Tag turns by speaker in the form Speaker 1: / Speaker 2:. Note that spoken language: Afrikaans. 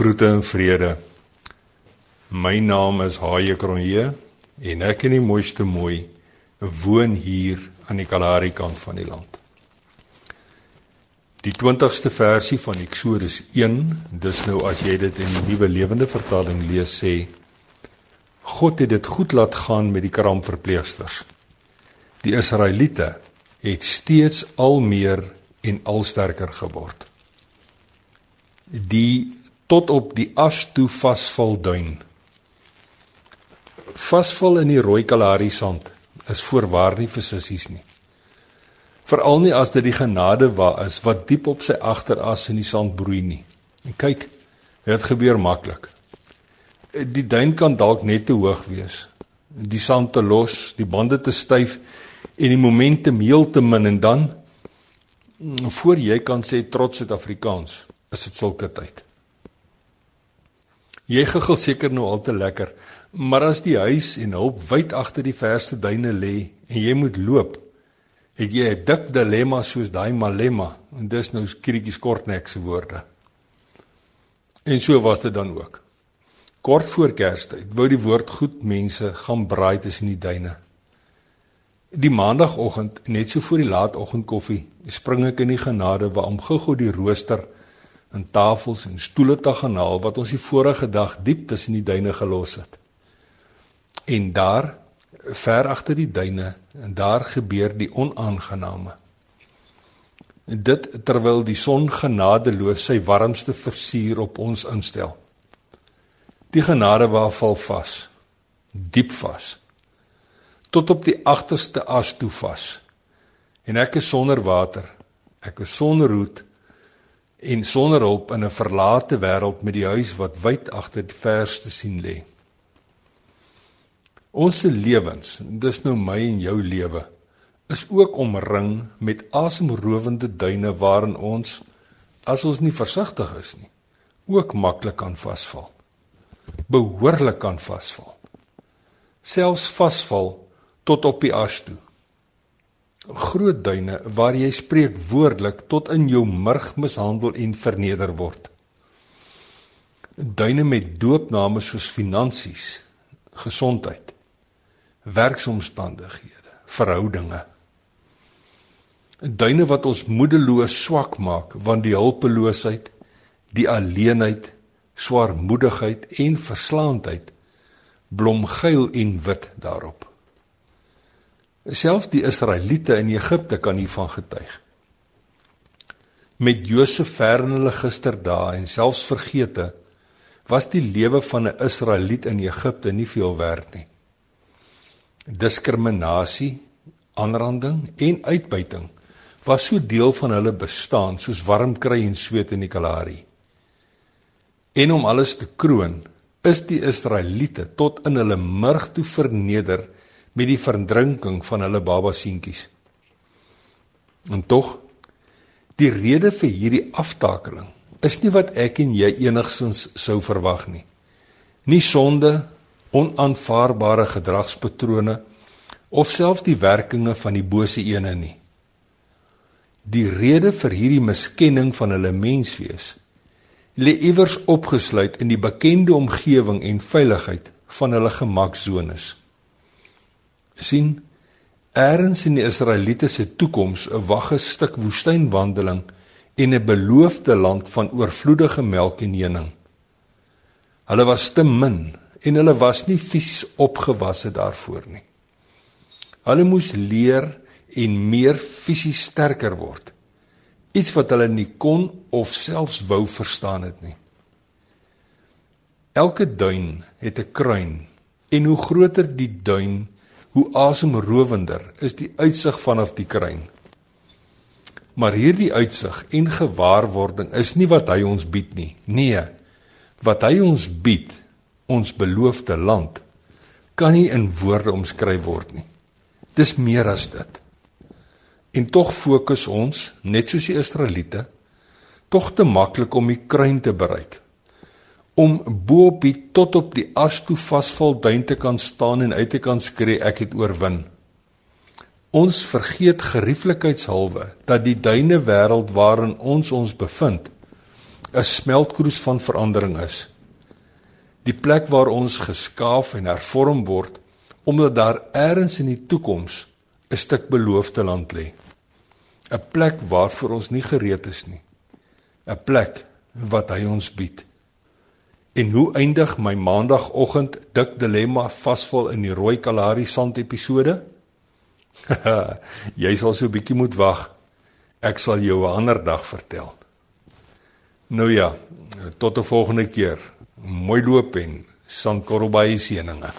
Speaker 1: Groete en vrede. My naam is Haie Kronje en ek in die mooiste mooi woon hier aan die Kalahari kant van die land. Die 20ste versie van Eksodus 1, dis nou as jy dit in die Nuwe Lewende Vertaling lees sê God het dit goed laat gaan met die karamverpleegsters. Die Israeliete het steeds al meer en al sterker geword. Die tot op die as toe vasval duin. Vasval in die rooi Kalahari sand is voorwaar nie vir sissies nie. Veral nie as dit die genade wa is wat diep op sy agteras in die sand broei nie. En kyk, dit gebeur maklik. Die duin kan dalk net te hoog wees. Die sand te los, die bande te styf en die momentum heel te min en dan voor jy kan sê trots Suid-Afrikaans is dit sulke tyd. Jy gegil seker nou al te lekker, maar as die huis en hulp wyd agter die verste duine lê en jy moet loop, het jy 'n dik dilemma soos daai Malema en dis nou krietjies kortnek se woorde. En so was dit dan ook. Kort voor Kerstyd wou die woord goed mense gaan braai tussen die duine. Die maandagooggend, net so voor die laatoggendkoffie, spring ek in die genade waar om gou-gou die rooster en tafels en stoele te gaan haal wat ons die vorige dag diep tussen die duine gelos het. En daar, ver agter die duine, en daar gebeur die onaangename. Dit terwyl die son genadeloos sy warmste versier op ons instel. Die genade waar val vas, diep vas tot op die agterste as toe vas. En ek is sonder water. Ek is sonder hoed en sonder hulp in 'n verlate wêreld met die huis wat wyd agter die verste sien lê. Ons se lewens, dis nou my en jou lewe, is ook omring met asemrowende duine waarin ons as ons nie versigtig is nie, ook maklik kan vasval. Behoorlik kan vasval. Selfs vasval tot op die as toe. Groot duine waar jy spreek woordelik tot in jou murg mishandel en verneder word. Duine met doopname soos finansies, gesondheid, werksomstandighede, verhoudinge. Duine wat ons moedeloos swak maak want die hulpeloosheid, die alleenheid, swaarmoedigheid en verslaandheid blom geel en wit daarop. Selfs die Israeliete in Egipte kan hiervan getuig. Met Josef ver in hulle gisterdae en selfs vergete, was die lewe van 'n Israeliet in Egipte nie veel werd nie. Diskriminasie, aanranding en uitbuiting was so deel van hulle bestaan soos warm kry en sweet in die Kalahari. En om alles te kroon, is die Israeliete tot in hulle murg toe verneder met die verdrinking van hulle baba seentjies. En tog die rede vir hierdie aftakeling is nie wat ek en jy enigsins sou verwag nie. Nie sonde, onaanvaarbare gedragspatrone of selfs die werkinge van die bose ene nie. Die rede vir hierdie miskenning van hulle menswees lê iewers opgesluit in die bekende omgewing en veiligheid van hulle gemaksones sien eers in die Israeliete se toekoms 'n wagge stuk woestynwandeling en 'n beloofde land van oorvloedige melk en honing. Hulle was te min en hulle was nie fisies opgewasse daarvoor nie. Hulle moes leer en meer fisies sterker word. Iets wat hulle nie kon of selfs wou verstaan het nie. Elke duin het 'n kruin en hoe groter die duin, hoe asemrowender is die uitsig vanaf die kruin. Maar hierdie uitsig en gewaarwording is nie wat hy ons bied nie. Nee, wat hy ons bied, ons beloofde land, kan nie in woorde omskryf word nie. Dis meer as dit. En tog fokus ons, net soos die Israeliete, tog te maklik om die kruin te bereik om bo op die tot op die as toe vasval duin te kan staan en uit te kan skree ek het oorwin. Ons vergeet gerieflikheidshalwe dat die duine wêreld waarin ons ons bevind 'n smeltkroes van verandering is. Die plek waar ons geskaaf en hervorm word omdat daar eers in die toekoms 'n stuk beloofde land lê. 'n Plek waarvoor ons nie gereed is nie. 'n Plek wat hy ons bied. En hoe eindig my maandagooggend dik dilemma vasval in die rooi Kalahari sand episode? Jy sal so 'n bietjie moet wag. Ek sal jou 'n ander dag vertel. Nou ja, tot 'n volgende keer. Mooi loop en sandkorrelbaai seëninge.